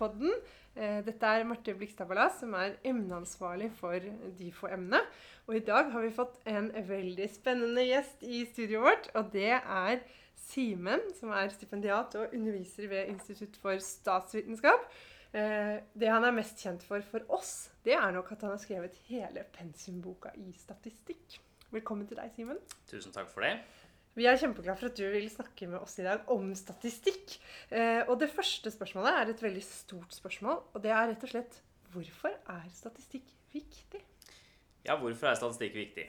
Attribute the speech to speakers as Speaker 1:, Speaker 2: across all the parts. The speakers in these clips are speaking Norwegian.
Speaker 1: Difo-podden. Eh, dette er Marte Blikstad Ballas, som er emneansvarlig for Dyfo-emnet. Og i dag har vi fått en veldig spennende gjest i studioet vårt, og det er Simen, som er stipendiat og underviser ved Institutt for statsvitenskap. Eh, det han er mest kjent for for oss, det er nok at han har skrevet hele pensumboka i statistikk. Velkommen til deg, Simen.
Speaker 2: Tusen takk for det.
Speaker 1: Vi er kjempeglade for at du vil snakke med oss i dag om statistikk. Eh, og det første spørsmålet er et veldig stort spørsmål, og det er rett og slett hvorfor er statistikk viktig?
Speaker 2: Ja, hvorfor er statistikk viktig?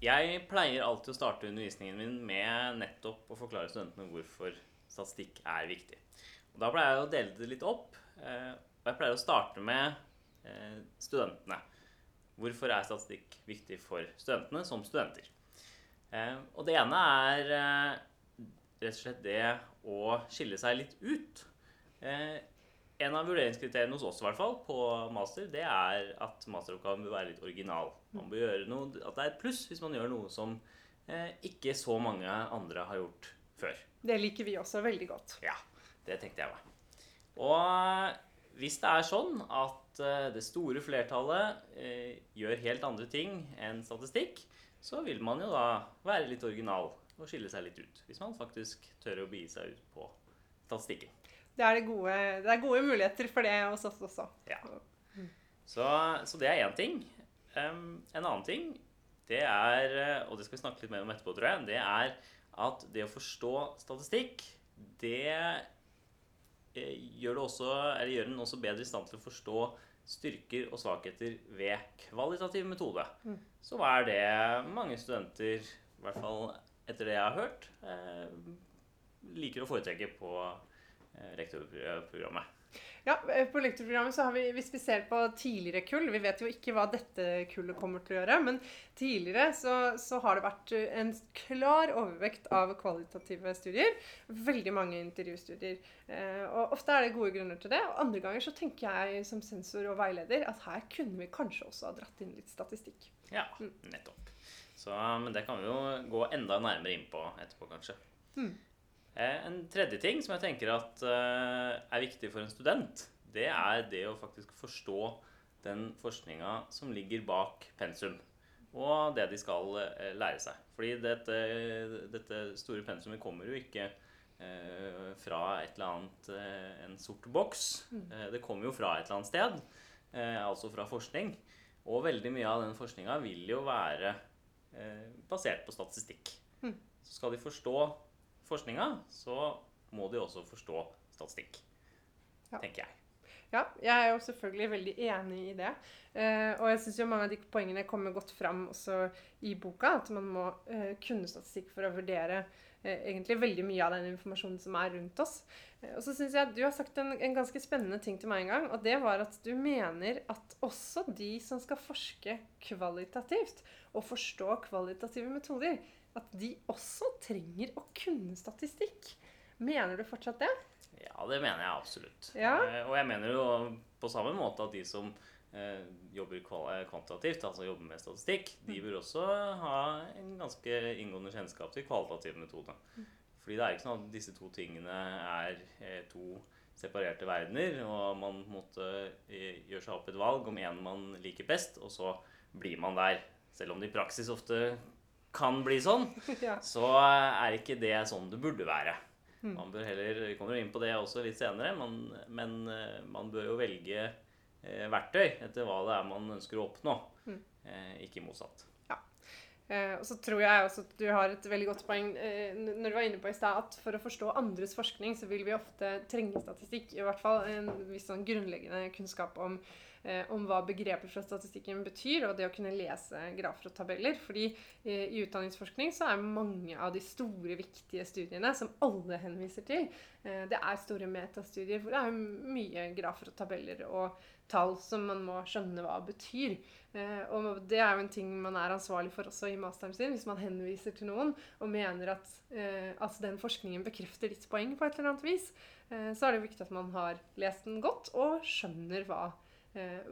Speaker 2: Jeg pleier alltid å starte undervisningen min med nettopp å forklare studentene hvorfor statistikk er viktig. Og da pleier jeg å dele det litt opp, eh, og jeg pleier å starte med eh, studentene. Hvorfor er statistikk viktig for studentene som studenter? Eh, og det ene er eh, rett og slett det å skille seg litt ut. Eh, en av vurderingskriteriene hos oss i hvert fall, på master, det er at masteroppgaven bør være litt original. Man bør gjøre noe, At det er et pluss hvis man gjør noe som eh, ikke så mange andre har gjort før.
Speaker 1: Det liker vi også veldig godt.
Speaker 2: Ja, det tenkte jeg meg. Og hvis det er sånn at eh, det store flertallet gjør helt andre ting enn statistikk, så vil man jo da være litt original og skille seg litt ut. Hvis man faktisk tør å begi seg ut på statistikken.
Speaker 1: Det er, det gode, det er gode muligheter for det hos oss også.
Speaker 2: Ja. Så, så det er én ting. Um, en annen ting, det er, og det skal vi snakke litt mer om etterpå, tror jeg, det er at det å forstå statistikk, det eh, gjør, det også, gjør den også bedre i stand til å forstå styrker og svakheter ved kvalitativ metode. Mm. Så er det mange studenter, i hvert fall etter det jeg har hørt, eh, liker å foretrekke på eh, rektorprogrammet.
Speaker 1: Ja, eh, På lektorprogrammet så har vi, Hvis vi ser på tidligere kull Vi vet jo ikke hva dette kullet kommer til å gjøre. Men tidligere så, så har det vært en klar overvekt av kvalitative studier. Veldig mange intervjustudier. Eh, og Ofte er det gode grunner til det. Og andre ganger så tenker jeg som sensor og veileder at her kunne vi kanskje også ha dratt inn litt statistikk.
Speaker 2: Ja, mm. nettopp. Så, men det kan vi jo gå enda nærmere inn på etterpå, kanskje. Mm. Eh, en tredje ting som jeg tenker at eh, er viktig for en student, det er det å faktisk forstå den forskninga som ligger bak pensum, og det de skal eh, lære seg. Fordi dette, dette store pensumet kommer jo ikke fra et eller annet, en sort boks. Mm. det kommer jo fra et eller annet sted, altså fra forskning. Og veldig mye av den forskninga vil jo være basert på statistikk. Mm. Så skal de forstå forskninga, så må de også forstå statistikk. Ja. Tenker jeg.
Speaker 1: Ja, jeg er jo selvfølgelig veldig enig i det. Eh, og jeg syns mange av de poengene kommer godt fram også i boka. At man må eh, kunne statistikk for å vurdere eh, egentlig veldig mye av den informasjonen som er rundt oss. Eh, og så syns jeg at du har sagt en, en, ganske spennende ting til meg en gang. Og det var at du mener at også de som skal forske kvalitativt og forstå kvalitative metoder, at de også trenger å kunne statistikk. Mener du fortsatt det?
Speaker 2: Ja, det mener jeg absolutt. Ja. Eh, og jeg mener jo på samme måte at de som eh, jobber kvantitativt, altså jobber med statistikk, de mm. bør også ha en ganske inngående kjennskap til kvalitativ metode. Mm. Fordi det er ikke sånn at disse to tingene er eh, to separerte verdener, og man måtte eh, gjøre seg opp et valg om en man liker best, og så blir man der. Selv om det i praksis ofte kan bli sånn, ja. så er ikke det sånn det burde være. Hmm. Man bør heller, Vi kommer inn på det også litt senere, men, men eh, man bør jo velge eh, verktøy etter hva det er man ønsker å oppnå, mm. eh, ikke motsatt.
Speaker 1: Ja. Eh, og så tror jeg også at du har et veldig godt poeng eh, når du var inne på i sted, at for å forstå andres forskning, så vil vi ofte trenge statistikk. I hvert fall en viss sånn grunnleggende kunnskap om om hva begrepet fra statistikken betyr, og det å kunne lese grafer og tabeller. Fordi eh, i utdanningsforskning så er mange av de store, viktige studiene som alle henviser til, eh, det er store metastudier hvor det er mye grafer og tabeller og tall som man må skjønne hva betyr. Eh, og det er jo en ting man er ansvarlig for også i masteren sin, hvis man henviser til noen og mener at, eh, at den forskningen bekrefter ditt poeng på et eller annet vis, eh, så er det viktig at man har lest den godt og skjønner hva eh,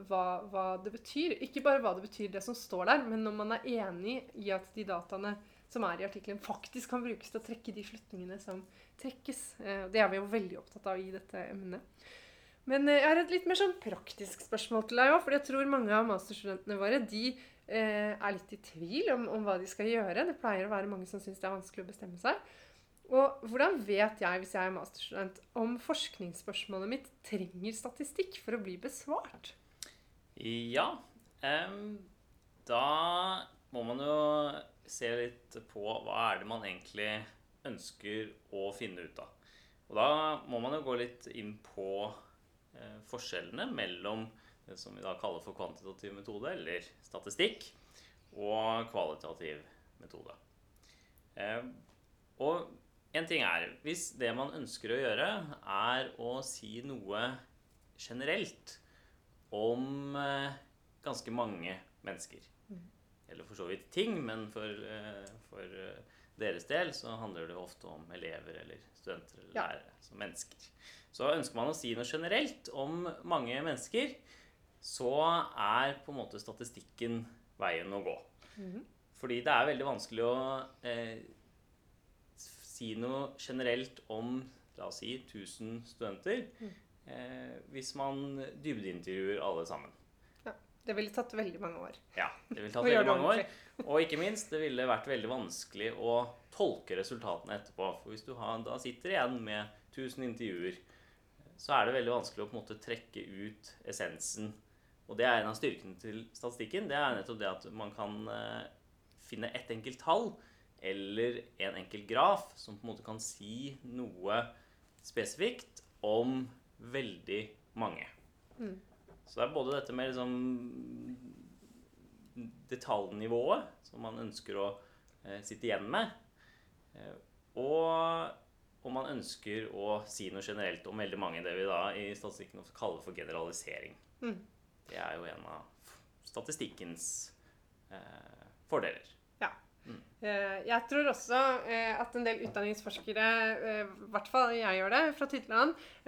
Speaker 1: hva, hva, det betyr. Ikke bare hva det betyr, det som står der, men når man er enig i at de dataene som er i artikkelen, faktisk kan brukes til å trekke de slutningene som trekkes. Eh, det er vi jo veldig opptatt av i dette emnet. Men eh, jeg har et litt mer sånn praktisk spørsmål til deg òg. For jeg tror mange av masterstudentene våre de eh, er litt i tvil om, om, hva de skal gjøre. Det pleier å være mange som syns det er vanskelig å bestemme seg. Og hvordan vet jeg, hvis jeg er masterstudent, om forskningsspørsmålet mitt trenger statistikk for å bli besvart?
Speaker 2: Ja. Um, da må man jo se litt på hva er det man egentlig ønsker å finne ut av. Og da må man jo gå litt inn på eh, forskjellene mellom det som vi da kaller for kvantitativ metode, eller statistikk, og kvalitativ metode. Eh, og en ting er Hvis det man ønsker å gjøre, er å si noe generelt om eh, ganske mange mennesker mm. Eller for så vidt ting, men for, eh, for eh, deres del så handler det ofte om elever eller studenter eller lærere som mennesker. Så ønsker man å si noe generelt om mange mennesker, så er på en måte statistikken veien å gå. Mm -hmm. Fordi det er veldig vanskelig å eh, si noe generelt om la oss si 1000 studenter mm. eh, hvis man dybdeintervjuer alle sammen.
Speaker 1: Ja, Det ville tatt veldig mange år.
Speaker 2: Ja, det ville tatt veldig mange år. Og ikke minst, det ville vært veldig vanskelig å tolke resultatene etterpå. For hvis du har, da sitter igjen med 1000 intervjuer, så er det veldig vanskelig å på en måte trekke ut essensen. Og det er en av styrkene til statistikken. Det er nettopp det at man kan eh, finne ett enkelt tall eller en enkel graf som på en måte kan si noe spesifikt om veldig mange. Mm. Så det er både dette med liksom detaljnivået som man ønsker å eh, sitte igjen med, eh, og om man ønsker å si noe generelt om veldig mange, det vi da i statistikken kaller for generalisering. Mm. Det er jo en av statistikkens eh, fordeler.
Speaker 1: Eh, jeg tror også eh, at en del utdanningsforskere, eh, i hvert fall jeg gjør det, fra tid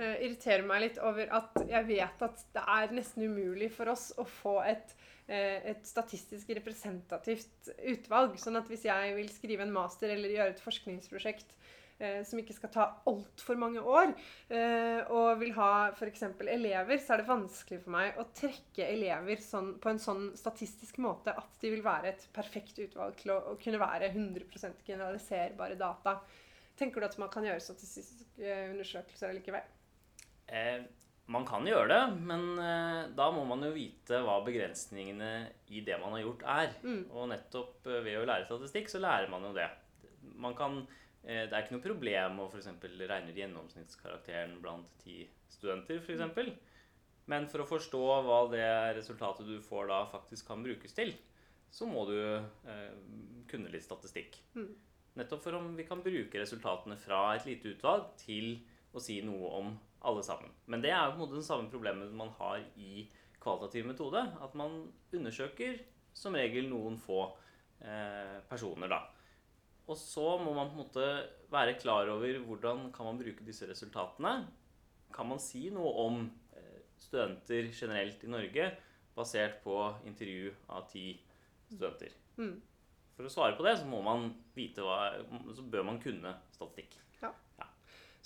Speaker 1: irriterer meg litt over at jeg vet at det er nesten umulig for oss å få et, et statistisk representativt utvalg. Sånn at hvis jeg vil skrive en master eller gjøre et forskningsprosjekt som ikke skal ta altfor mange år, eh, og vil ha f.eks. elever, så er det vanskelig for meg å trekke elever sånn, på en sånn statistisk måte at de vil være et perfekt utvalg til å, å kunne være 100% generaliserbare data. Tenker du at man kan gjøre statistiske undersøkelser likevel?
Speaker 2: Eh, man kan gjøre det, men eh, da må man jo vite hva begrensningene i det man har gjort, er. Mm. Og nettopp eh, ved å lære statistikk, så lærer man jo det. Man kan Eh, det er ikke noe problem å f.eks. regne gjennomsnittskarakteren blant ti studenter. For eksempel. Men for å forstå hva det resultatet du får da faktisk kan brukes til, så må du eh, kunne litt statistikk. Mm. Nettopp for om vi kan bruke resultatene fra et lite utvalg til å si noe om alle sammen. Men det er jo på en måte den samme problemet man har i kvalitativ metode. At man undersøker som regel noen få eh, personer, da. Og så må man på en måte være klar over hvordan kan man bruke disse resultatene. Kan man si noe om eh, studenter generelt i Norge basert på intervju av ti studenter? Mm. For å svare på det så må man vite hva, så bør man kunne statistikk.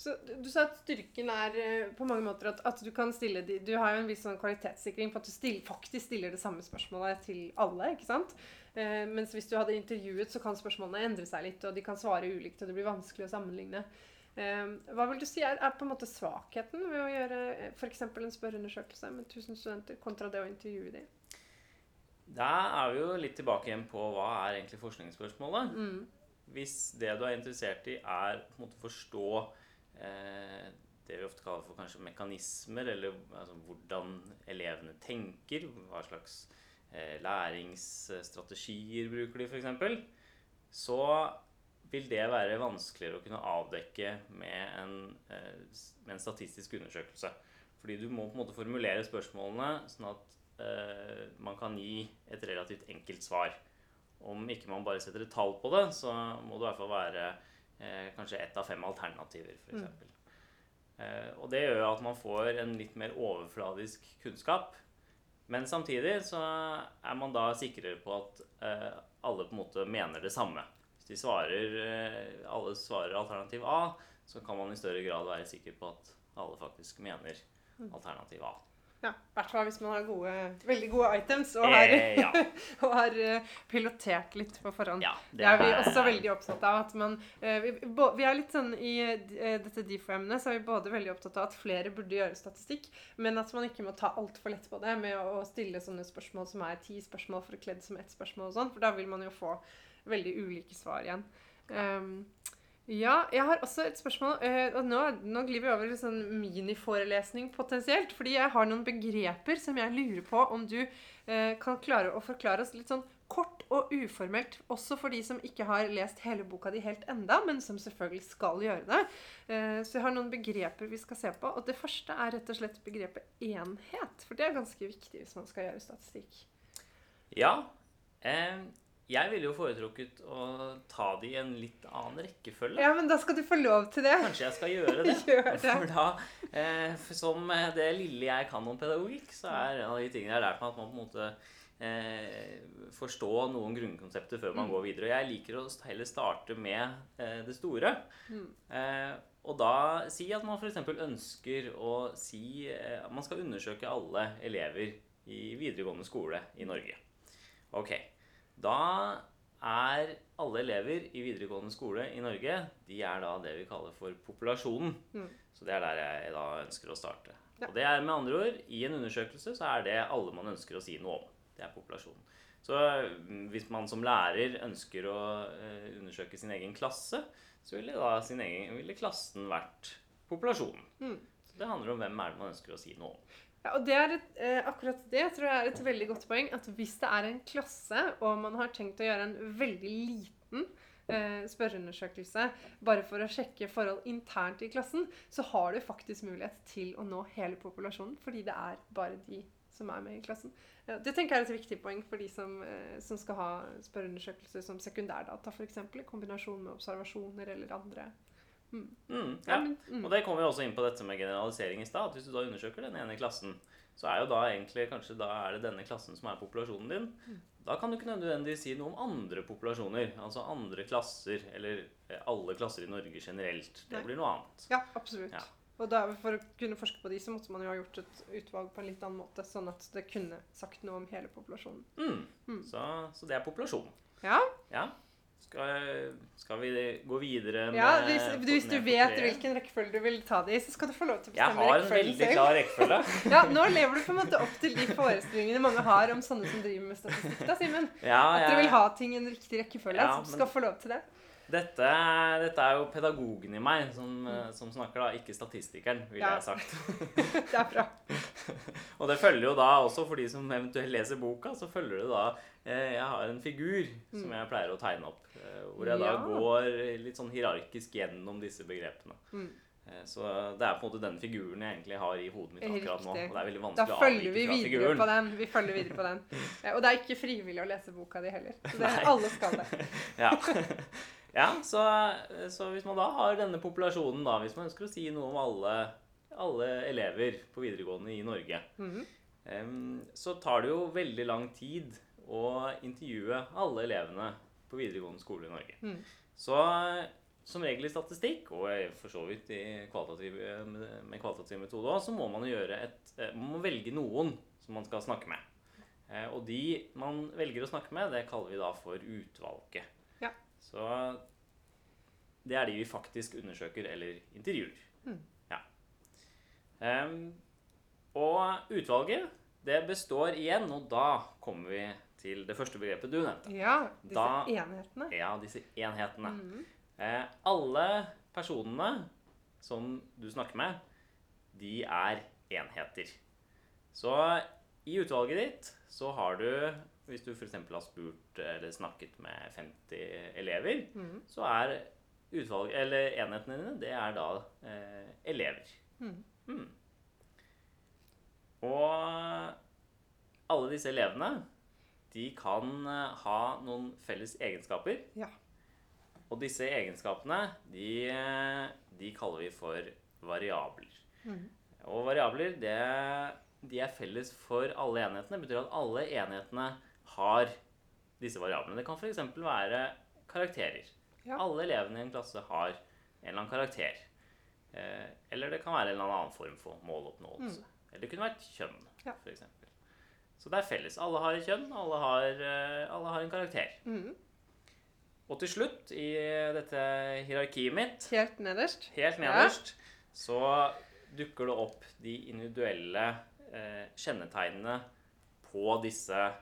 Speaker 1: Så Du sa at styrken er eh, på mange måter at, at, du kan stille de, Du har jo en viss sånn kvalitetssikring på at du still, faktisk stiller det samme spørsmålet til alle. ikke sant? Eh, mens hvis du hadde intervjuet, så kan spørsmålene endre seg litt, og de kan svare ulikt, og det blir vanskelig å sammenligne. Eh, hva vil du si er, er på en måte svakheten ved å gjøre eh, f.eks. en spørreundersøkelse med 1000 studenter kontra det å intervjue dem?
Speaker 2: Da er vi jo litt tilbake igjen på hva er egentlig forskningsspørsmålet. Mm. Hvis det du er interessert i, er på en måte forstå det vi ofte kaller for kanskje mekanismer, eller altså, hvordan elevene tenker, hva slags Eh, læringsstrategier bruker de f.eks., så vil det være vanskeligere å kunne avdekke med en, eh, med en, statistisk undersøkelse. Fordi du må på en måte formulere spørsmålene sånn at eh, man kan gi et relativt enkelt svar. Om ikke man bare setter et tall på det, så må det i hvert fall være eh, kanskje ett av fem alternativer, f.eks. Mm. Eh, og det gjør at man får en litt mer overfladisk kunnskap men samtidig så er man da sikrere på at eh, alle på en måte mener det samme. Hvis de svarer, eh, alle svarer alternativ A, så kan man i større grad være sikker på at alle faktisk mener alternativ A.
Speaker 1: Ja, I hvert fall hvis man har gode, veldig gode items og
Speaker 2: Eh,
Speaker 1: har,
Speaker 2: ja.
Speaker 1: og har eh, pilotert litt på forhånd.
Speaker 2: Ja,
Speaker 1: Det er vi også veldig opptatt av. at man, eh, vi, vi er litt sånn I eh, dette DIFO-emnet så er vi både veldig opptatt av at flere burde gjøre statistikk, men at man ikke må ta altfor lett på det med å, å stille sånne spørsmål som er ti spørsmål for å kledd som ett spørsmål og sånn, for da vil man jo få veldig ulike svar igjen. Um, ja, jeg har også et spørsmål. eh, og nå, nå glir vi over til sånn miniforelesning potensielt. Fordi jeg har noen begreper som jeg lurer på om du eh, kan klare å forklare oss litt sånn kort og uformelt. Også for de som ikke har lest hele boka di helt enda, men som selvfølgelig skal gjøre det. Eh, så jeg har noen begreper vi skal se på. Og det første er rett og slett begrepet enhet. For det er ganske viktig hvis man skal gjøre statistikk.
Speaker 2: Ja. Eh, jeg ville jo foretrukket å ta det i en litt annen rekkefølge.
Speaker 1: Ja, men da skal du få lov til det.
Speaker 2: Kanskje jeg skal gjøre det.
Speaker 1: Gjør det.
Speaker 2: For da, eh, for som eh, det lille jeg kan om pedagogikk, så er en av de tingene jeg har lært meg at man på en måte eh, forstå noen grunnkonsepter før man
Speaker 1: Mm.
Speaker 2: går videre. Og jeg liker å heller starte med eh, det store.
Speaker 1: Mm.
Speaker 2: Eh, og da si at man f.eks. ønsker å si eh, at man skal undersøke alle elever i videregående skole i Norge. Ok. Da er alle elever i videregående skole i Norge de er da det vi kaller for populasjonen.
Speaker 1: Mm.
Speaker 2: Så det er der jeg da ønsker å starte.
Speaker 1: Ja.
Speaker 2: Og det er med andre ord, I en undersøkelse så er det alle man ønsker å si noe om. Det er populasjonen. Så mm, hvis man som lærer ønsker å eh, undersøke sin egen klasse, så ville da sin egen, ville klassen vært populasjonen.
Speaker 1: Mm.
Speaker 2: Så det handler om hvem er det man ønsker å si noe om.
Speaker 1: Ja, og det et, eh, akkurat det tror jeg er et veldig godt poeng. At hvis det er en klasse, og man har tenkt å gjøre en veldig liten eh, spørreundersøkelse bare for å sjekke forhold internt i klassen, så har du faktisk mulighet til å nå hele populasjonen, fordi det er bare de som er med i klassen. Ja, det tenker jeg er et viktig poeng for de som, eh, som skal ha spørreundersøkelser som sekundærdata, f.eks. i kombinasjon med observasjoner eller andre.
Speaker 2: Mm,
Speaker 1: Ja,
Speaker 2: ja.
Speaker 1: mm.
Speaker 2: Og det kommer jo også inn på dette med generalisering i stad. Hvis du da undersøker den ene klassen, så er jo da egentlig kanskje da er det denne klassen som er populasjonen din.
Speaker 1: Mm.
Speaker 2: Da kan du ikke nødvendigvis si noe om andre populasjoner. Altså andre klasser, eller eh, alle klasser i Norge generelt. Det blir noe annet.
Speaker 1: Ja, absolutt.
Speaker 2: Ja.
Speaker 1: Og da, for å kunne forske på de, så måtte man jo ha gjort et utvalg på en litt annen måte, sånn at det kunne sagt noe om hele populasjonen.
Speaker 2: Mm.
Speaker 1: Mm.
Speaker 2: Så, så det er populasjon.
Speaker 1: Ja,
Speaker 2: Ja. Skal, skal vi gå videre med
Speaker 1: ja hvis, du, hvis du vet hvilken rekkefølge du vil ta det i, så skal du få lov til å
Speaker 2: Jeg har en veldig
Speaker 1: selv.
Speaker 2: klar rekkefølge.
Speaker 1: Ja, nå lever du på en måte opp til de forestillingene mange har om sånne som driver med statistikk, da, Simen.
Speaker 2: Ja,
Speaker 1: At dere vil ha ting i en riktig rekkefølge,
Speaker 2: Ja,
Speaker 1: så du skal få lov til det.
Speaker 2: Dette, dette er jo pedagogen i meg som, eh, som snakker, da, ikke statistikeren, ville
Speaker 1: Ja.
Speaker 2: jeg sagt.
Speaker 1: Det er bra.
Speaker 2: Og det følger jo da også for de som eventuelt leser boka, så følger det da eh, Jeg har en figur som jeg pleier å tegne opp, eh, hvor jeg da
Speaker 1: Mm. Ja.
Speaker 2: går litt sånn hierarkisk gjennom disse begrepene.
Speaker 1: Mm.
Speaker 2: Eh, Så det er på en måte den figuren jeg egentlig har i hodet mitt akkurat nå. Og det er veldig vanskelig å
Speaker 1: følger vi
Speaker 2: avvike fra
Speaker 1: videre
Speaker 2: figuren.
Speaker 1: på den. Vi følger videre på den. Og det er ikke frivillig å lese boka di heller. Så det, alle skal det.
Speaker 2: Ja, ja så, så hvis man da har denne populasjonen, da, hvis man ønsker å si noe om alle, alle elever på videregående i Norge,
Speaker 1: mm
Speaker 2: -hmm. um, så tar det jo veldig lang tid å intervjue alle elevene på videregående skole i Norge.
Speaker 1: Mm.
Speaker 2: Så som regel i statistikk, og for så vidt i kvalitativ, med kvalitativ metode òg, så må man gjøre et eh, Man må velge noen som man skal snakke med. Eh, Og de man velger å snakke med, det kaller vi da for utvalget.
Speaker 1: Ja.
Speaker 2: Så det er de vi faktisk undersøker eller intervjuer.
Speaker 1: Mm.
Speaker 2: Ja. Um, og utvalget, det består igjen, og da kommer vi til det første begrepet du nevnte.
Speaker 1: Ja, disse
Speaker 2: Da-
Speaker 1: enhetene.
Speaker 2: Ja, disse enhetene.
Speaker 1: Mm.
Speaker 2: Eh, alle personene som du snakker med, de er enheter. Så i utvalget ditt så har du, hvis du f.eks. har spurt eller snakket med 50 elever,
Speaker 1: mm.
Speaker 2: så er utvalg, eller enhetene dine, det er da eh, elever.
Speaker 1: Mm.
Speaker 2: Mm. Og alle disse elevene, de kan eh, ha noen felles egenskaper.
Speaker 1: Ja.
Speaker 2: Og disse egenskapene, de, eh, de kaller vi for variabler.
Speaker 1: Mhm.
Speaker 2: Og variabler, det, de er felles for alle enhetene. Betyr at alle enhetene har disse variablene. Det kan f.eks. være karakterer.
Speaker 1: Ja.
Speaker 2: Alle elevene i en klasse har en eller annen karakter. Eh, eller det kan være en eller annen form for måloppnåelse. Eller det kunne vært kjønn,
Speaker 1: Ja.
Speaker 2: for. Så det er felles. Alle har et kjønn, alle har, eh, alle har en karakter.
Speaker 1: Mm.
Speaker 2: Og til slutt, i dette hierarkiet mitt,
Speaker 1: Helt nederst.
Speaker 2: helt
Speaker 1: Ja.
Speaker 2: så dukker det opp de individuelle eh, kjennetegnene på disse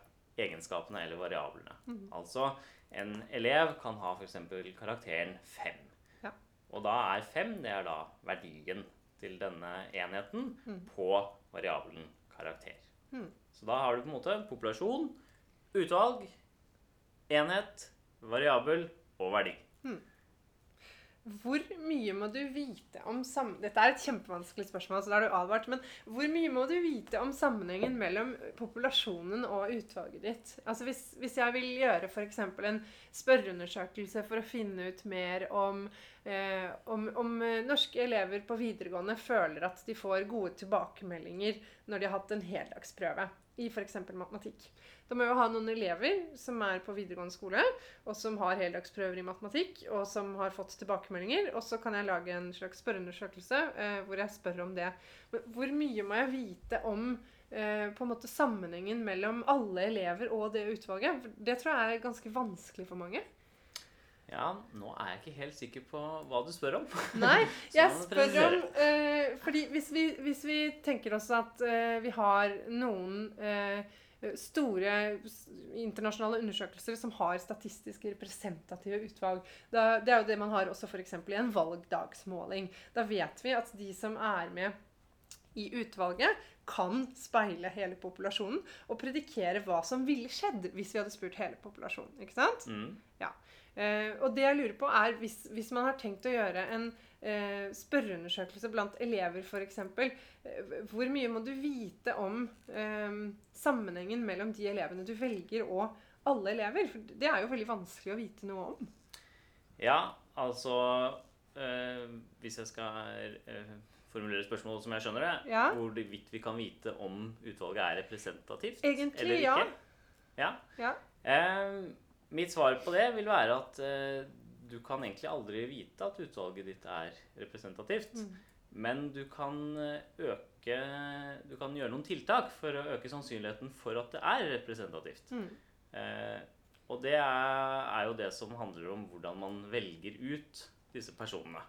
Speaker 2: egenskapene eller variablene.
Speaker 1: Mm.
Speaker 2: Altså, en elev kan ha f.eks. karakteren 5.
Speaker 1: Ja.
Speaker 2: Og da er 5 det er da verdien til denne enheten
Speaker 1: mm.
Speaker 2: på variabelen karakter.
Speaker 1: Mm.
Speaker 2: Så da har du på en måte populasjon, utvalg, enhet, variabel og verdi.
Speaker 1: Hvor mye må du vite om sam... Dette er et kjempevanskelig spørsmål, så da er du advart. Men hvor mye må du vite om sammenhengen mellom populasjonen og utvalget ditt? Altså hvis, hvis jeg vil gjøre f.eks. en spørreundersøkelse for å finne ut mer om, eh, om, om eh, norske elever på videregående føler at de får gode tilbakemeldinger når de har hatt en heldagsprøve i f.eks. matematikk. Da må jeg jo ha noen elever som er på videregående skole, og som har heldagsprøver i matematikk, og som har fått tilbakemeldinger. Og så kan jeg lage en slags spørreundersøkelse eh, hvor jeg spør om det. Men hvor mye må jeg vite om eh, på en måte sammenhengen mellom alle elever og det utvalget? Det tror jeg er ganske vanskelig for mange.
Speaker 2: Ja, nå er jeg ikke helt sikker på hva du spør om.
Speaker 1: Nei, jeg spør om eh, Fordi hvis vi, hvis vi tenker oss at eh, vi har noen eh, store internasjonale undersøkelser som har statistiske representative utvalg. Da, det er jo det man har også f.eks. i en valgdagsmåling. Da vet vi at de som er med i utvalget, kan speile hele populasjonen og predikere hva som ville skjedd hvis vi hadde spurt hele populasjonen. ikke sant?
Speaker 2: Mm.
Speaker 1: Eh, og det jeg lurer på er, hvis, hvis man har tenkt å gjøre en eh, spørreundersøkelse blant elever f.eks., eh, hvor mye må du vite om eh, sammenhengen mellom de elevene du velger og alle elever? For det er jo veldig vanskelig å vite noe om.
Speaker 2: Ja, altså eh, Hvis jeg skal eh, formulere spørsmålet som jeg skjønner det,
Speaker 1: Ja.
Speaker 2: hvorvidt vi kan vite om utvalget er representativt
Speaker 1: Egentlig,
Speaker 2: eller
Speaker 1: ja.
Speaker 2: Ja.
Speaker 1: Ja.
Speaker 2: Eh, mitt svar på det vil være at eh, du kan egentlig aldri vite at utvalget ditt er representativt.
Speaker 1: Mm.
Speaker 2: Men du kan eh, øke Du kan gjøre noen tiltak for å øke sannsynligheten for at det er representativt.
Speaker 1: Mm.
Speaker 2: Eh, og det er, er jo det som handler om hvordan man velger ut disse personene.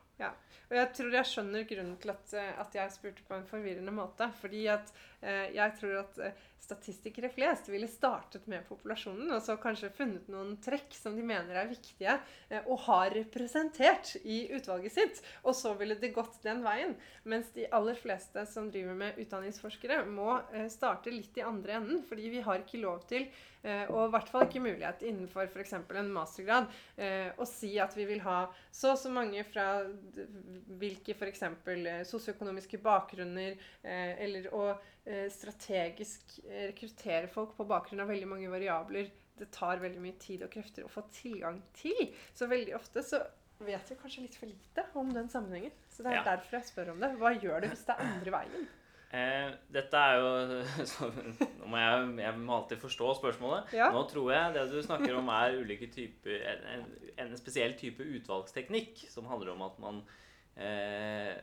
Speaker 1: Og jeg tror jeg skjønner grunnen til at, eh, at jeg spurte på en forvirrende måte. Fordi at eh, jeg tror at eh, statistikere flest ville startet med populasjonen, og så kanskje funnet noen trekk som de mener er viktige, eh, og har representert i utvalget sitt. Og så ville det gått den veien. Mens de aller fleste som driver med utdanningsforskere, må eh, starte litt i andre enden. Fordi vi har ikke lov til, eh, og i hvert fall ikke mulighet innenfor f.eks. en mastergrad, å si at vi vil ha så og så mange fra hvilke f.eks. sosioøkonomiske bakgrunner, eh, eller å eh, strategisk eh, rekruttere folk på bakgrunn av veldig mange variabler. Det tar veldig mye tid og krefter å få tilgang til. Så veldig ofte så vet vi kanskje litt for lite om den sammenhengen. Så det er
Speaker 2: Ja.
Speaker 1: derfor jeg spør om det. Hva gjør du hvis det er andre veien?
Speaker 2: Eh, dette er jo så, Nå må jeg, jeg må alltid forstå spørsmålet.
Speaker 1: Ja.
Speaker 2: Nå tror jeg det du snakker om, er ulike typer en, en, spesiell type utvalgsteknikk som handler om at man eh,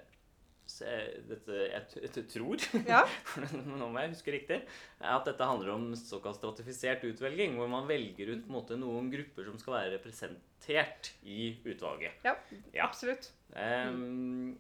Speaker 2: se, dette, jeg, jeg tror
Speaker 1: Ja.
Speaker 2: Nå må jeg huske riktig. At dette handler om såkalt stratifisert utvelging, hvor man velger ut måte, noen grupper som skal være representert i utvalget.
Speaker 1: Ja,
Speaker 2: Ja.
Speaker 1: absolutt.
Speaker 2: Ehm,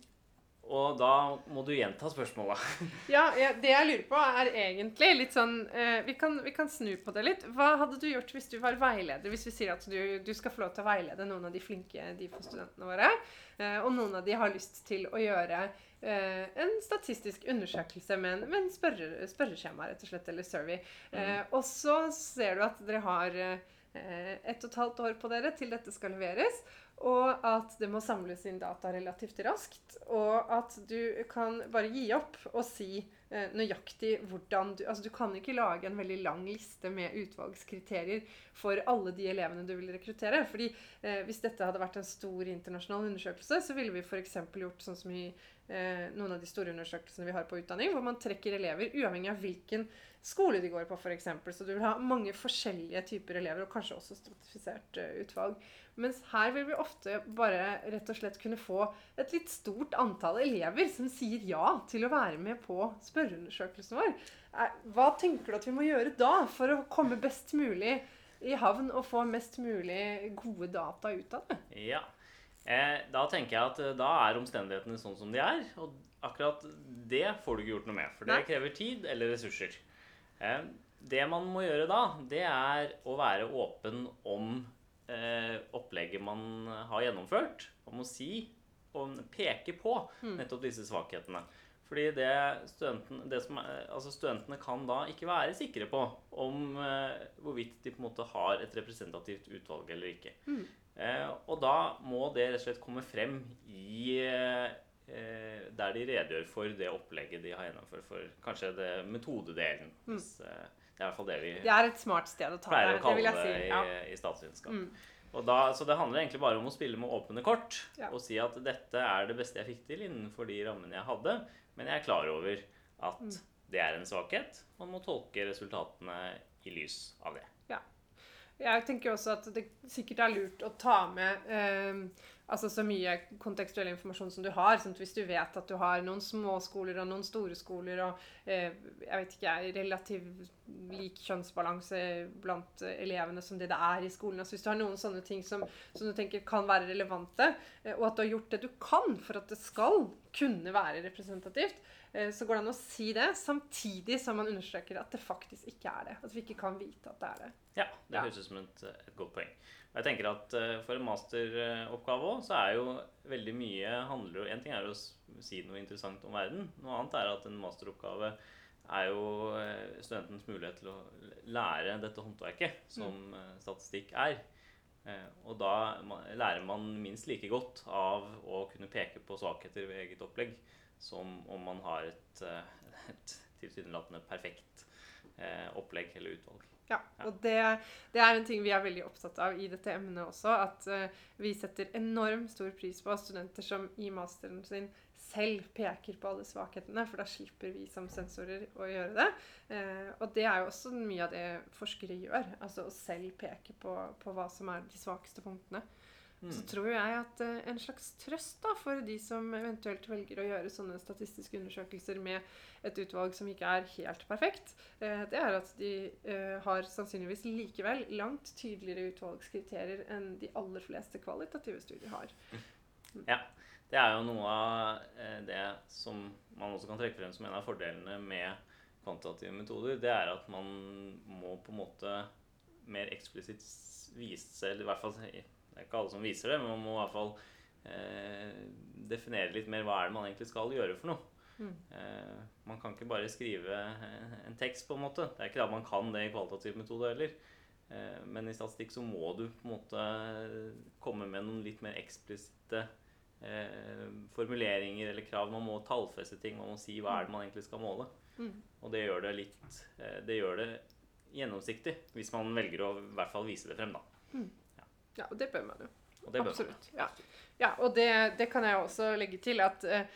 Speaker 2: og da må du gjenta spørsmålet.
Speaker 1: Ja, ja, det jeg lurer på er egentlig litt sånn eh, vi, kan, vi kan snu på det litt. Hva hadde du gjort hvis du var veileder? Hvis vi sier at du, du skal få lov til å veilede noen av de flinke DIFO-studentene våre, eh, og noen av de har lyst til å gjøre eh, en statistisk undersøkelse med en, med en spørre, spørreskjema, rett og slett, eller survey. Eh, og så ser du at dere har eh, ett og et halvt år på dere til dette skal leveres. Og at det må samles inn data relativt raskt. Og at du kan bare gi opp og si eh, nøyaktig hvordan du Altså du kan ikke lage en veldig lang liste med utvalgskriterier for alle de elevene du vil rekruttere. fordi eh, hvis dette hadde vært en stor internasjonal undersøkelse, så ville vi f.eks. gjort sånn som i eh, noen av de store undersøkelsene vi har på utdanning, hvor man trekker elever uavhengig av hvilken skole de går på, f.eks. Så du vil ha mange forskjellige typer elever, og kanskje også stratifisert uh, utvalg. Mens her vil vi ofte bare rett og slett kunne få et litt stort antall elever som sier ja til å være med på spørreundersøkelsen vår. Hva tenker du at vi må gjøre da for å komme best mulig i havn og få mest mulig gode data ut av det?
Speaker 2: Ja, eh, Da tenker jeg at eh, da er omstendighetene sånn som de er. Og akkurat det får du ikke gjort noe med, for det Nei. krever tid eller ressurser. Eh, det man må gjøre da, det er å være åpen om eh, opplegget man har gjennomført. Man må si og peke på hmm. nettopp disse svakhetene. Fordi det studenten, det som, altså studentene kan da ikke være sikre på om eh, hvorvidt de på en måte har et representativt utvalg eller ikke. Mm. Eh, og da må det rett og slett komme frem i eh, der de redegjør for det opplegget de har gjennomført for kanskje det metodedelen. Mm. Eh, det er i hvert fall det vi
Speaker 1: det er et smart sted å ta
Speaker 2: pleier å kalle det, si. ja. i, i statsvitenskap. Mm. Da, så det handler egentlig bare om å spille med åpne kort ja. og si at dette er det beste jeg fikk til innenfor de rammene jeg hadde, men jeg er klar over at mm. det er en svakhet. Man må tolke resultatene i lys av det.
Speaker 1: Ja. Jeg tenker også at det sikkert er lurt å ta med eh, altså så mye kontekstuell informasjon som du har. Sånn hvis du vet at du har noen små skoler og noen store skoler og eh, jeg vet ikke, relativt lik kjønnsbalanse blant elevene som det det er i skolen. Altså hvis du har noen sånne ting som, som du tenker kan være relevante, eh, og at du har gjort det du kan for at det skal kunne være representativt, eh, så går det an å si det, samtidig som man understreker at det faktisk ikke er det. At vi ikke kan vite at det er det.
Speaker 2: Ja, det høres ut som et, et godt poeng. Jeg tenker at uh, For en masteroppgave òg, så er jo veldig mye handler En ting er å si noe interessant om verden. Noe annet er at en masteroppgave er jo uh, studentens mulighet til å lære dette håndverket, som uh, statistikk er. Og da lærer man minst like godt av å kunne peke på svakheter ved eget opplegg som om man har et, et tilsynelatende perfekt opplegg eller utvalg.
Speaker 1: Ja, og det, det, er en ting vi er veldig opptatt av i dette emnet også. At uh, vi setter enormt stor pris på studenter som i masteren sin selv peker på alle svakhetene, for da slipper vi som sensorer å gjøre det. Uh, og det er jo også mye av det forskere gjør. Altså å selv peke på, på hva som er de svakeste punktene. Mm. Så tror jeg at uh, en slags trøst da, for de som eventuelt velger å gjøre sånne statistiske undersøkelser med et utvalg som ikke er helt perfekt, uh, det er at de uh, har sannsynligvis likevel langt tydeligere utvalgskriterier enn de aller fleste kvalitative studier har.
Speaker 2: Mm. Ja. Det er jo noe av det som man også kan trekke frem som en av fordelene med kvantitative metoder. Det er at man må på en måte mer eksplisitt vise, eller i hvert fall det er ikke alle som viser det, men man må i hvert fall eh, definere litt mer hva er det man egentlig skal gjøre for noe. Mm. Eh, man kan ikke bare skrive eh, en tekst, på en måte. Det er ikke da man kan det i kvalitativ metode heller. Eh, men i statistikk så må du på en måte komme med noen litt mer eksplisitte eh, formuleringer eller krav. Man må tallfeste ting. Man må si hva er det man egentlig skal måle. Mm. Og det gjør det litt eh, Det gjør det gjennomsiktig hvis man velger å i hvert fall vise det frem, da. Mm.
Speaker 1: Ja, og det bør man jo. Absolutt. Ja. ja. og det, det, kan jeg også legge til at eh,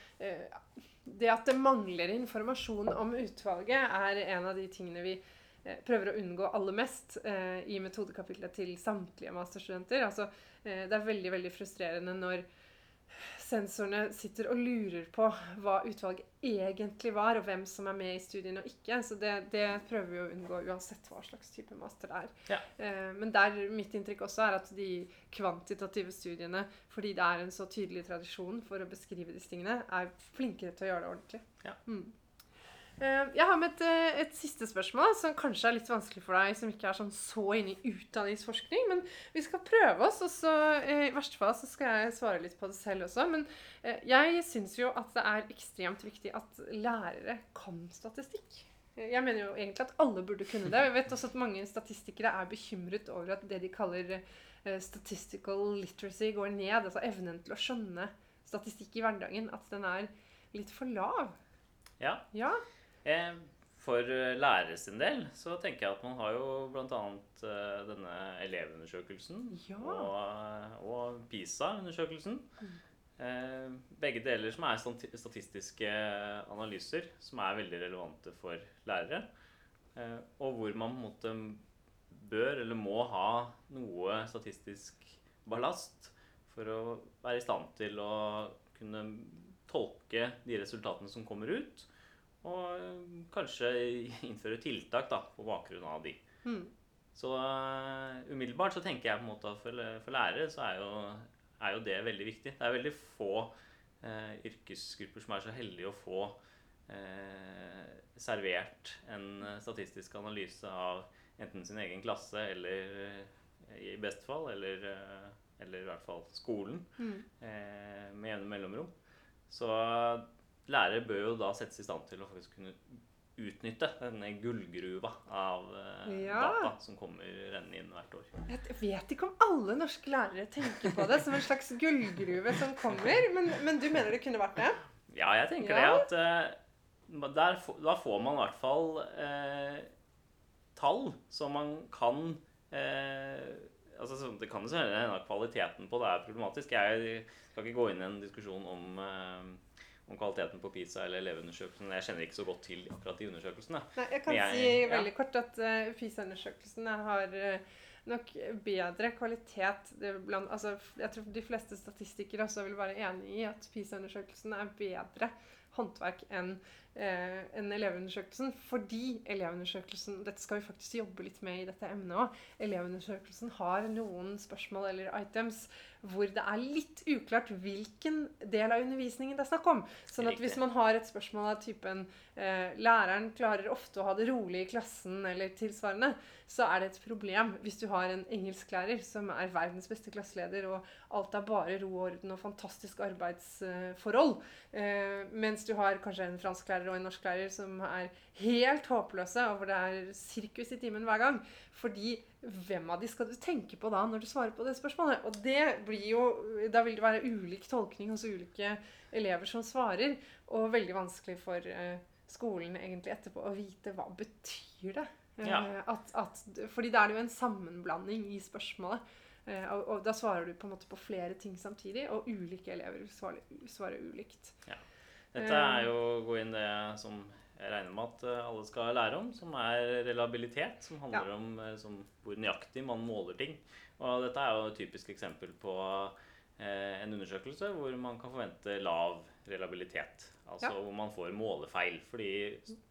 Speaker 1: det at det mangler informasjon om utvalget, er en av de tingene vi uh, prøver å unngå aller mest eh, i metodekapitlet til samtlige masterstudenter. Altså, det er veldig, veldig frustrerende når sensorene sitter og lurer på hva utvalget egentlig var, og hvem som er med i studiene og ikke. Så det, det prøver vi å unngå uansett hva slags type master det er. Ja. Eh, men der mitt inntrykk også er at de kvantitative studiene, fordi det er en så tydelig tradisjon for å beskrive disse tingene, er flinkere til å gjøre det ordentlig. Ja. Mm. Eh, jeg har med et, eh, et, siste spørsmål, som kanskje er litt vanskelig for deg som ikke er sånn så inne i utdanningsforskning. Men vi skal prøve oss, og så eh, i verste fall så skal jeg svare litt på det selv også. Men jeg syns jo at det er ekstremt viktig at lærere kan statistikk. Jeg mener jo egentlig at alle burde kunne det. Jeg vet også at mange statistikere er bekymret over at det de kaller statistical literacy går ned. Altså evnen til å skjønne statistikk i hverdagen. At den er litt for lav.
Speaker 2: Ja.
Speaker 1: ja.
Speaker 2: Eh, for eh, lærere sin del så tenker jeg at man har jo bl.a. Eh, denne elevundersøkelsen
Speaker 1: ja.
Speaker 2: og, og PISA-undersøkelsen. Mm. Begge deler som er statistiske analyser, som er veldig relevante for lærere. Og hvor man på en måte bør eller må ha noe statistisk ballast for å være i stand til å kunne tolke de resultatene som kommer ut, og kanskje innføre tiltak da, på bakgrunn av de. Mm. Så uh, umiddelbart så tenker jeg på en måte at for, for lærere så er jo, er jo, det veldig viktig. Det er veldig få uh, yrkesgrupper som er så heldige å få uh, servert en statistisk analyse av enten sin egen klasse eller i beste fall, eller, eller i hvert fall skolen, mm. med jevne mellomrom. Så lærere bør jo da settes i stand til å faktisk kunne utnytte denne gullgruva av uh, ja. data som kommer rennende inn hvert år.
Speaker 1: Jeg vet ikke om alle norske lærere tenker på det som en slags gullgruve som kommer, men, men du mener det kunne vært det?
Speaker 2: Ja, jeg tenker ja. det. at uh, der, Da får man i hvert fall uh, tall som man kan altså, Det kan jo hende kvaliteten på det er problematisk. Jeg skal ikke gå inn i en diskusjon om om kvaliteten på PISA eller elevundersøkelsen. Jeg kjenner ikke så godt til akkurat de undersøkelsene.
Speaker 1: Nei, jeg kan jeg, si veldig ja. kort at uh, PISA-undersøkelsene har uh, nok bedre kvalitet blant, altså, Jeg tror de fleste statistikere også vil være enig i at PISA-undersøkelsen er bedre håndverk enn eh, enn elevundersøkelsen. Fordi elevundersøkelsen Dette skal vi faktisk jobbe litt med i dette emnet òg. Elevundersøkelsen har noen spørsmål eller items hvor det er litt uklart hvilken del av undervisningen det er snakk om. Sånn at hvis man har et spørsmål av typen eh, 'Læreren klarer ofte å ha det rolig i klassen', eller tilsvarende, så er det et problem hvis du har en engelsklærer som er verdens beste klasseleder, og alt er bare ro og orden og fantastisk arbeidsforhold, eh, mens du har kanskje en fransklærer og en norsklærer som er helt håpløse, og hvor det er sirkus i timen hver gang. Fordi hvem av de skal du tenke på da når du svarer på det spørsmålet? Og det blir jo, Da vil det være ulik tolkning hos ulike elever som svarer, og veldig vanskelig for uh, skolen egentlig etterpå å vite hva betyr det. Uh, ja. at, at, fordi da er det jo en sammenblanding i spørsmålet. Uh, og, og, da svarer du på en måte på flere ting samtidig, og ulike elever svarer, svarer ulikt. Ja.
Speaker 2: Dette er jo å gå inn det som jeg regner med at eh, alle skal lære om, som er relabilitet. Som handler ja. om eh, som, hvor nøyaktig man måler ting. Og dette er jo et typisk eksempel på eh, en undersøkelse hvor man kan forvente lav relabilitet. Altså ja. hvor man får målefeil, fordi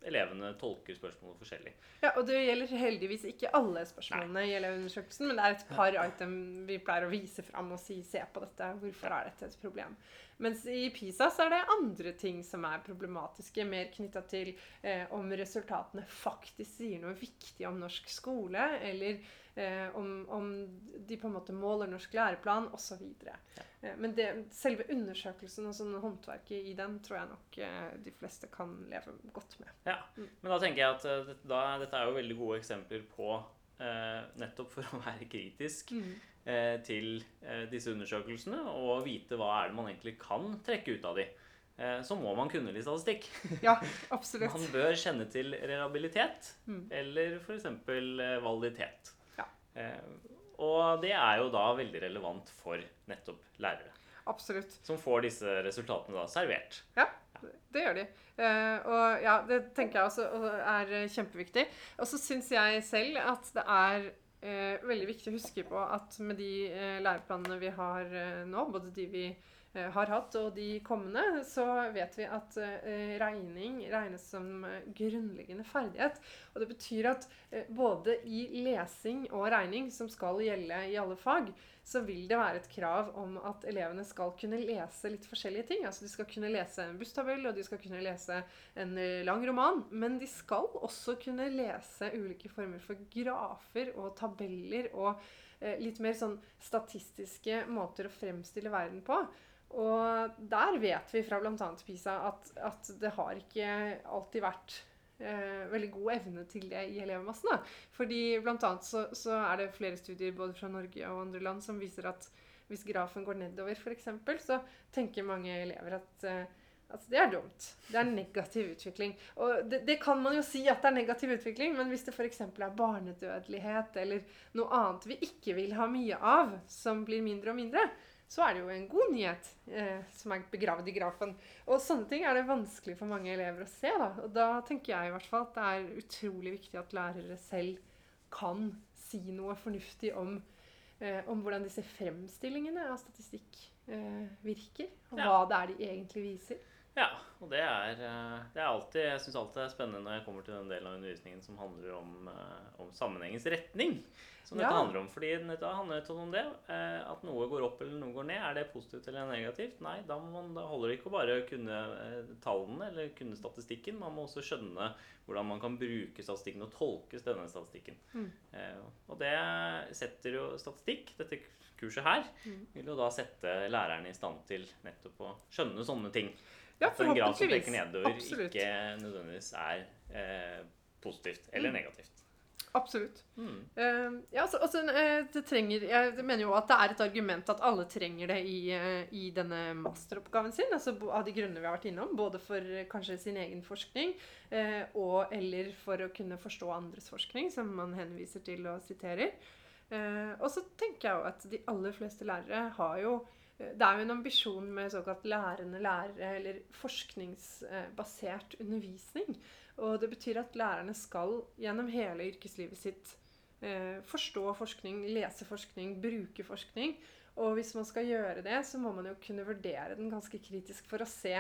Speaker 2: elevene tolker spørsmålet forskjellig.
Speaker 1: Ja, Og det gjelder heldigvis ikke alle spørsmålene Nei. i elevundersøkelsen, men det er et par item vi pleier å vise fram og si se på dette. Hvorfor er dette et problem? Mens i PISA så er det andre ting som er problematiske, mer knytta til eh, om resultatene faktisk sier noe viktig om norsk skole, eller eh, om, om, de på en måte måler norsk læreplan, osv. Ja. Eh, men det, selve undersøkelsen og sånn håndverket i den tror jeg nok eh, de fleste kan leve godt med.
Speaker 2: Ja, mm. Men da tenker jeg at da, dette er jo veldig gode eksempler på eh, nettopp for å være kritisk. Mm Eh, til eh, disse undersøkelsene og vite hva er det man egentlig kan trekke ut av de. Eh, så må man kunne litt statistikk.
Speaker 1: Ja, absolutt.
Speaker 2: Man bør kjenne til reliabilitet mm. eller f.eks. validitet. Ja. Og det er jo da veldig relevant for nettopp lærere.
Speaker 1: Absolutt.
Speaker 2: Som får disse resultatene da servert.
Speaker 1: Ja, det gjør de. og ja, det tenker jeg også er kjempeviktig. Og så syns jeg selv at det er eh, veldig viktig å huske på at med de eh, læreplanene vi har eh, nå, både de vi eh, har hatt og de kommende, så vet vi at eh, regning regnes som eh, grunnleggende ferdighet. Og det betyr at både i lesing og regning, som skal gjelde i alle fag, så vil det være et krav om at elevene skal kunne lese litt forskjellige ting. Altså De skal kunne lese en busstabell, og de skal kunne lese en eh, lang roman. Men de skal også kunne lese ulike former for grafer og tabeller og eh, litt mer sånn statistiske måter å fremstille verden på. Og der vet vi fra bl.a. PISA at, at det har ikke alltid vært eh, veldig god evne til det i elevmassen. Da. Fordi annet så, så, er det flere studier både fra Norge og andre land som viser at hvis grafen går nedover, f.eks., så tenker mange elever at eh, Altså, det er dumt. Det er negativ utvikling. Og det, det, kan man jo si at det er negativ utvikling, men hvis det f.eks. er barnedødelighet eller noe annet vi ikke vil ha mye av, som blir mindre og mindre, så er det jo en god nyhet eh, som er begravd i grafen. Og sånne ting er det vanskelig for mange elever å se. Da. Og da tenker jeg i hvert fall at det er utrolig viktig at lærere selv kan si noe fornuftig om, eh, om hvordan disse fremstillingene av statistikk eh, virker. Og
Speaker 2: Ja.
Speaker 1: hva det er de egentlig viser.
Speaker 2: Ja, og det er, eh, det er alltid Jeg syns alltid det er spennende når jeg kommer til den delen av undervisningen som handler om, eh, om sammenhengens retning. Som dette
Speaker 1: Ja.
Speaker 2: handler om. Fordi dette handler nettopp om det. eh, At noe går opp eller noe går ned. Er det positivt eller negativt? Nei, da, man, da holder det ikke å bare kunne eh, tallene eller kunne statistikken. Man må også skjønne hvordan man kan bruke statistikken og tolke denne statistikken.
Speaker 1: Mm.
Speaker 2: Eh, Og det setter jo statistikk, dette kurset her,
Speaker 1: Mm.
Speaker 2: vil jo da sette lærerne i stand til nettopp å skjønne sånne ting.
Speaker 1: Ja, forhåpentligvis.
Speaker 2: At en graf som peker nedover,
Speaker 1: Absolutt.
Speaker 2: ikke nødvendigvis er eh, positivt eller
Speaker 1: Mm.
Speaker 2: negativt.
Speaker 1: Absolutt.
Speaker 2: Mm.
Speaker 1: Uh, ja, altså, eh, det trenger, jeg mener jo at det er et argument at alle trenger det i, eh, i denne masteroppgaven sin. altså Av de grunnene vi har vært innom. Både for eh, kanskje sin egen forskning uh, og eller for å kunne forstå andres forskning, som man henviser til og siterer. Uh, og så tenker jeg jo at de aller fleste lærere har jo det er jo en ambisjon med såkalt lærende lærere, eller forskningsbasert undervisning. Og det betyr at lærerne skal gjennom hele yrkeslivet sitt eh, forstå forskning, lese forskning, bruke forskning. Og hvis man skal gjøre det, så må man jo kunne vurdere den ganske kritisk for å se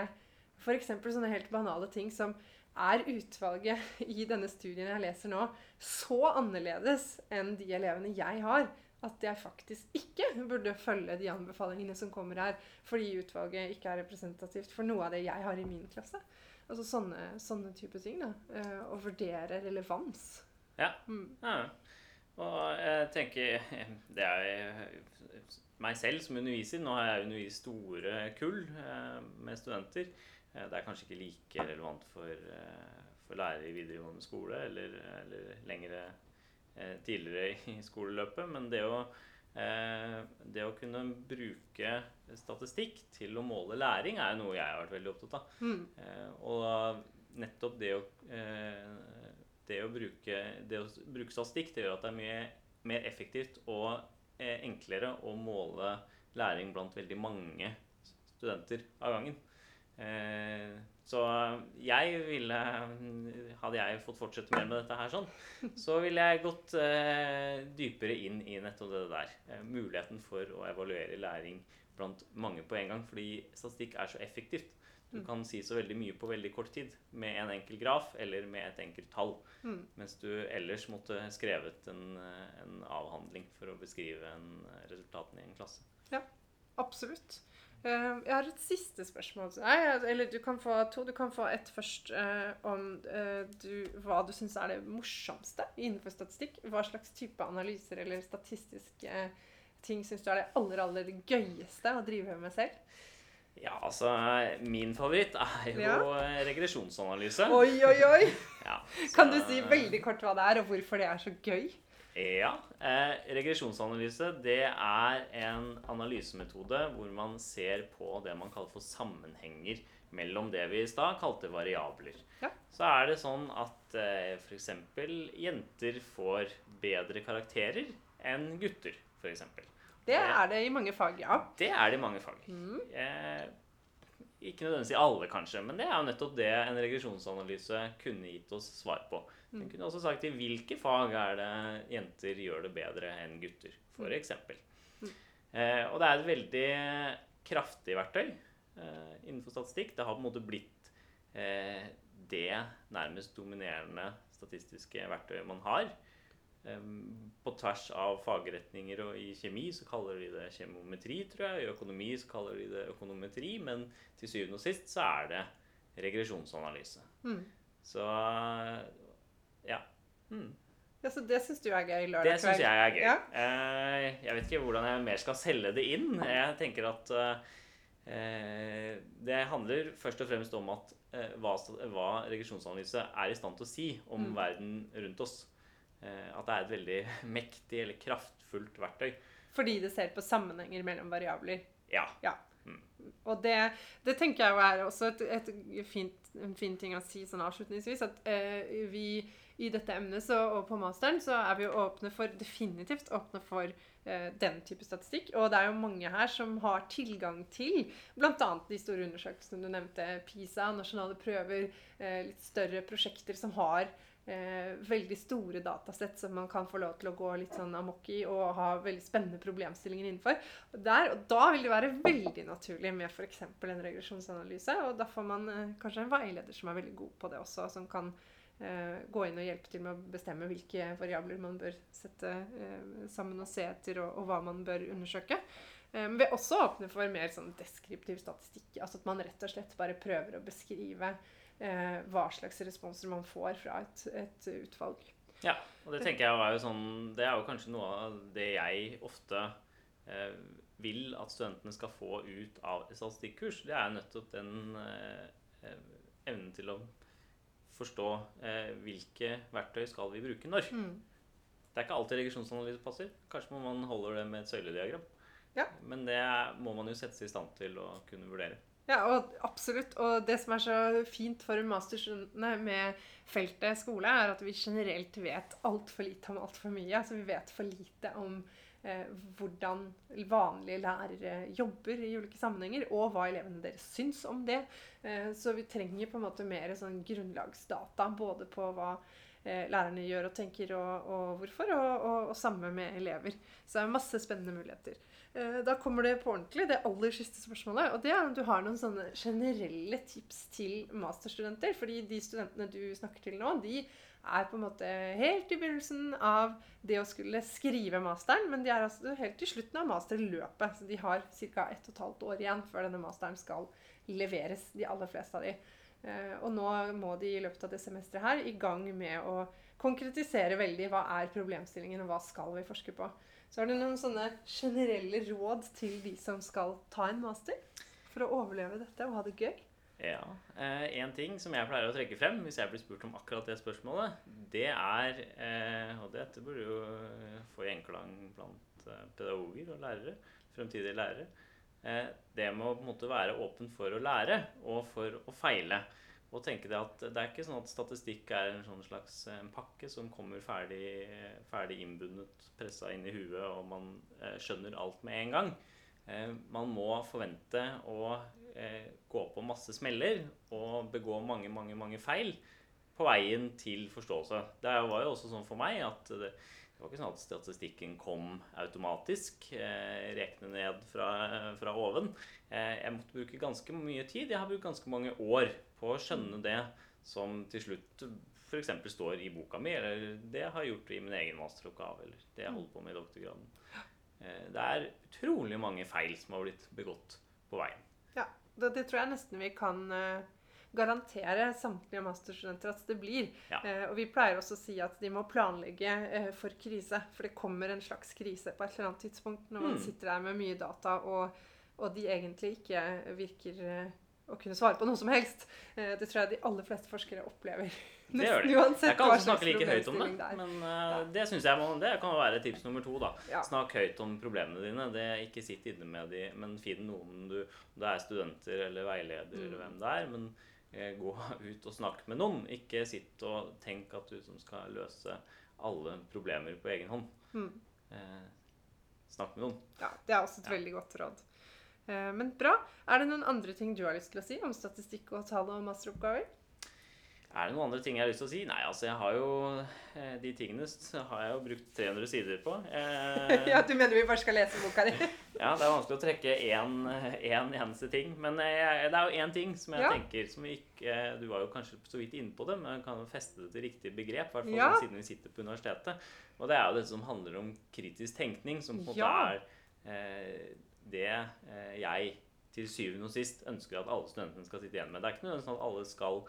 Speaker 1: f.eks. sånne helt banale ting som er utvalget i denne studien jeg leser nå, så annerledes enn de elevene jeg har, at jeg faktisk ikke burde følge de anbefalingene som kommer her, fordi utvalget ikke er representativt for noe av det jeg har i min klasse. Altså sånne, sånne type ting. da. Eh, Å vurdere relevans.
Speaker 2: Ja.
Speaker 1: Mm.
Speaker 2: Ja. Og jeg tenker Det er meg selv som underviser. Nå har jeg undervist store kull eh, med studenter. Eh, Det er kanskje ikke like relevant for, eh, for lærere i videregående skole eller, eller lengre eh, tidligere i skoleløpet, men det å Eh, det å kunne bruke statistikk til å måle læring er noe jeg har vært veldig opptatt av.
Speaker 1: Mm.
Speaker 2: Eh, og nettopp det å, eh, det å, bruke, det å bruke statistikk det gjør at det er mye mer effektivt og eh, enklere å måle læring blant veldig mange studenter av gangen. Eh, så jeg ville Hadde jeg fått fortsette mer med dette her sånn, så ville jeg gått eh, dypere inn i nettopp det der. Eh, muligheten for å evaluere læring blant mange på en gang. Fordi statistikk er så effektivt. Du
Speaker 1: Mm.
Speaker 2: kan si så veldig mye på veldig kort tid med en enkel graf eller med et enkelt tall.
Speaker 1: Mm.
Speaker 2: Mens du ellers måtte skrevet en, eh, en avhandling for å beskrive en, eh, resultatene i en klasse.
Speaker 1: Ja, Absolutt. Eh, jeg har et siste spørsmål til deg. Eller du kan få to. Du kan få ett først uh, om uh, du, hva du syns er det morsomste innenfor statistikk. Hva slags type analyser eller statistiske ting syns du er det aller, aller gøyeste å drive med selv?
Speaker 2: Ja, altså Min favoritt er jo
Speaker 1: Ja.
Speaker 2: eh, regresjonsanalyse.
Speaker 1: Oi, oi, oi!
Speaker 2: Ja,
Speaker 1: Kan du si veldig kort hva det er, og hvorfor det er så gøy?
Speaker 2: Ja. Eh, regresjonsanalyse det er en analysemetode hvor man ser på det man kaller for sammenhenger mellom det vi i stad kalte variabler.
Speaker 1: Ja.
Speaker 2: Så er det sånn at eh, f.eks. jenter får bedre karakterer enn gutter, f.eks.
Speaker 1: Det er det i mange fag, ja.
Speaker 2: Det er det i mange fag.
Speaker 1: Mm.
Speaker 2: Eh, ikke nødvendigvis i alle, kanskje, men det er jo nettopp det en regresjonsanalyse kunne gitt oss svar på. Den kunne også sagt i hvilke fag er det jenter gjør det bedre enn gutter, f.eks.
Speaker 1: Mm.
Speaker 2: Eh, og det er et veldig kraftig verktøy eh, innenfor statistikk. Det har på en måte blitt eh, det nærmest dominerende statistiske verktøyet man har. På tvers av fagretninger og i kjemi så kaller de det kjemometri, tror jeg. I økonomi så kaller de det økonometri, men til syvende og sist så er det regresjonsanalyse.
Speaker 1: Mm.
Speaker 2: Så ja. Mm.
Speaker 1: ja så det syns du er gøy lørdag
Speaker 2: Det syns jeg er gøy.
Speaker 1: Ja.
Speaker 2: Eh, jeg vet ikke hvordan jeg mer skal selge det inn. Jeg tenker at eh, det handler først og fremst om at eh, hva, hva regresjonsanalyse er i stand til å si om
Speaker 1: Mm.
Speaker 2: verden rundt oss. Eh, at det er et veldig mektig eller kraftfullt verktøy.
Speaker 1: Fordi det ser på sammenhenger mellom variabler.
Speaker 2: Ja.
Speaker 1: Og det, det tenker jeg er også et, et fint, en fin ting å si sånn avslutningsvis. At eh, vi i dette emnet så, og på masteren så er vi åpne for, definitivt åpne for eh, den type statistikk. Og det er jo mange her som har tilgang til bl.a. de store undersøkelsene du nevnte, PISA, nasjonale prøver, eh, litt større prosjekter som har eh, veldig store datasett som man kan få lov til å gå litt sånn amok i og ha veldig spennende problemstillinger innenfor. Og, der, og da vil det være veldig naturlig med f.eks. en regresjonsanalyse. Og da får man eh, kanskje en veileder som er veldig god på det også, som kan eh, gå inn og hjelpe til med å bestemme hvilke variabler man bør sette eh, sammen og se etter, og, og hva man bør undersøke. Eh, men vi er også åpne for mer sånn deskriptiv statistikk. altså At man rett og slett bare prøver å beskrive eh, hva slags responser man får fra et, et, utvalg.
Speaker 2: Ja, og det tenker jeg er jo sånn Det er jo kanskje noe av det jeg ofte eh, vil at studentene skal få ut av et statistikkurs. Det er nettopp den eh, evnen til å forstå eh, hvilke verktøy skal vi bruke når. Mm. Det er ikke alltid regresjonsanalyse passer. Kanskje må man holde det med et søylediagram. Ja. Men det må man jo sette seg i stand til å kunne vurdere.
Speaker 1: Ja, og absolutt. Og det som er så fint for masterstudentene med feltet skole, er at vi generelt vet altfor lite om altfor mye. Altså vi vet for lite om eh, hvordan vanlige lærere jobber i ulike sammenhenger, og hva elevene deres syns om det. Eh, så vi trenger på en måte mer sånn grunnlagsdata både på hva eh, lærerne gjør og tenker, og, og hvorfor, og, og, og samme med elever. Så det er masse spennende muligheter. Eh, da kommer det på ordentlig, det aller siste spørsmålet. Og det er om du har noen sånne generelle tips til masterstudenter. Fordi de studentene du snakker til nå, de er på en måte helt i begynnelsen av det å skulle skrive masteren. Men de er altså helt i slutten av masterløpet. Så de har ca. 1 12 år igjen før denne masteren skal leveres, de aller fleste av de. Eh, og nå må de i løpet av det semesteret her i gang med å konkretisere veldig hva er problemstillingen, og hva skal vi forske på. Så har du noen sånne generelle råd til de som skal ta en master? For å overleve dette og ha det gøy?
Speaker 2: Ja. Eh, en ting som jeg pleier å trekke frem hvis jeg blir spurt om akkurat det spørsmålet, det er eh, Og dette burde jo få gjenklang blant eh, pedagoger og lærere, fremtidige lærere. Eh, det med å på en måte være åpen for å lære og for å feile. Og tenke det at det er ikke sånn at statistikk er en sånn slags en pakke som kommer ferdig, ferdig innbundet, pressa inn i huet, og man eh, skjønner alt med en gang. Eh, man må forvente å eh, gå på masse smeller og begå mange, mange, mange feil på veien til forståelse. Det var jo også sånn for meg at det, det var ikke sånn at statistikken kom automatisk, eh, rekne ned fra, fra oven. Eh, jeg måtte bruke ganske mye tid. Jeg har brukt ganske mange år på å skjønne det som til slutt f.eks. står i boka mi, eller det jeg har gjort i min egen masteroppgave, eller det jeg holder på med i doktorgraden. Eh, det er utrolig mange feil som har blitt begått på veien.
Speaker 1: Ja, det, det tror jeg nesten vi kan uh, garantere samtlige masterstudenter at det blir. Ja. Eh, og vi pleier også å si at de må planlegge eh, for krise, for det kommer en slags krise på et eller annet tidspunkt når man mm. sitter der med mye data, og, og de egentlig ikke virker å kunne svare på noe som helst. Eh, det tror jeg de aller fleste forskere opplever.
Speaker 2: Det gjør de. Uansett, jeg kan også snakke like høyt om det, men uh, ja. det synes jeg må, det kan være tips nummer to. da. Ja. Snakk høyt om problemene dine. Det Ikke sitt inne med de, men finn noen du Det er studenter eller veileder mm. eller hvem det er. Men eh, gå ut og snakk med noen. Ikke sitt og tenk at du som skal løse alle problemer på egen hånd. Mm. Eh, snakk med noen.
Speaker 1: Ja, Det er også et ja. veldig godt råd. Eh, men bra. Er det noen andre ting du har lyst til å si om statistikk og tall og masteroppgaver?
Speaker 2: Er det noen andre ting jeg har lyst til å si? Nei, altså jeg har jo eh, De tingene har jeg jo brukt 300 sider på.
Speaker 1: Eh, ja, Du mener vi bare skal lese boka di?
Speaker 2: ja, det er vanskelig å trekke én, én eneste ting. Men jeg, det er jo én ting som jeg ja. tenker som ikke Du var jo kanskje så vidt inne på det, men jeg kan feste det til riktig begrep. I hvert fall ja. siden vi sitter på universitetet. Og det er jo dette som handler om kritisk tenkning, som på en måte er eh, det eh, jeg til syvende og sist ønsker at alle studentene skal sitte igjen med. Det er ikke nødvendigvis sånn at alle skal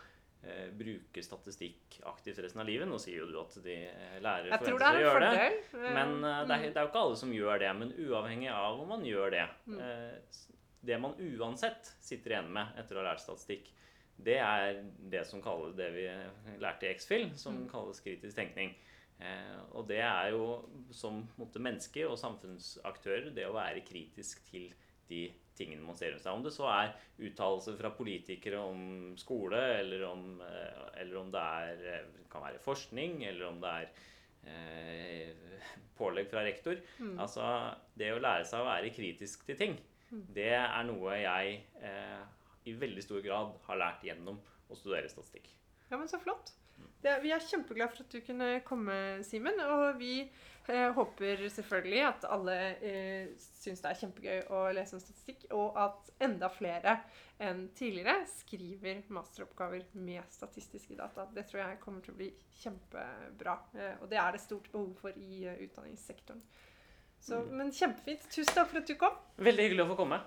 Speaker 2: eh, bruke statistikk aktivt resten av livet. Nå sier jo du at de eh, lærer forventer å gjøre det. Men eh, det, er, det, er, jo ikke alle som gjør det. Men uavhengig av om man gjør det mm. eh, Det man uansett sitter igjen med etter å ha lært statistikk, det er det som kalles det vi lærte i X-Fill, som mm. kalles kritisk tenkning. Eh, og det er jo som måte, menneske og samfunnsaktører det å være kritisk til de tingene man ser rundt seg. Om det så er uttalelser fra politikere om skole, eller om, eh, eller om det er, eh, kan være forskning, eller om det er eh, pålegg fra rektor.
Speaker 1: Mm.
Speaker 2: Altså, det å lære seg å være kritisk til ting,
Speaker 1: Mm.
Speaker 2: det er noe jeg eh, i veldig stor grad har lært gjennom å studere statistikk.
Speaker 1: Ja, men så flott. Det, vi er kjempeglade for at du kunne komme, Simen. Og vi eh, håper selvfølgelig at alle eh, syns det er kjempegøy å lese om statistikk, og at enda flere enn tidligere skriver masteroppgaver med statistiske data. Det tror jeg kommer til å bli kjempebra. Eh, og det er det stort behov for i uh, utdanningssektoren. Så,
Speaker 2: Mm.
Speaker 1: men kjempefint. Tusen takk for at du kom.
Speaker 2: Veldig hyggelig å få komme.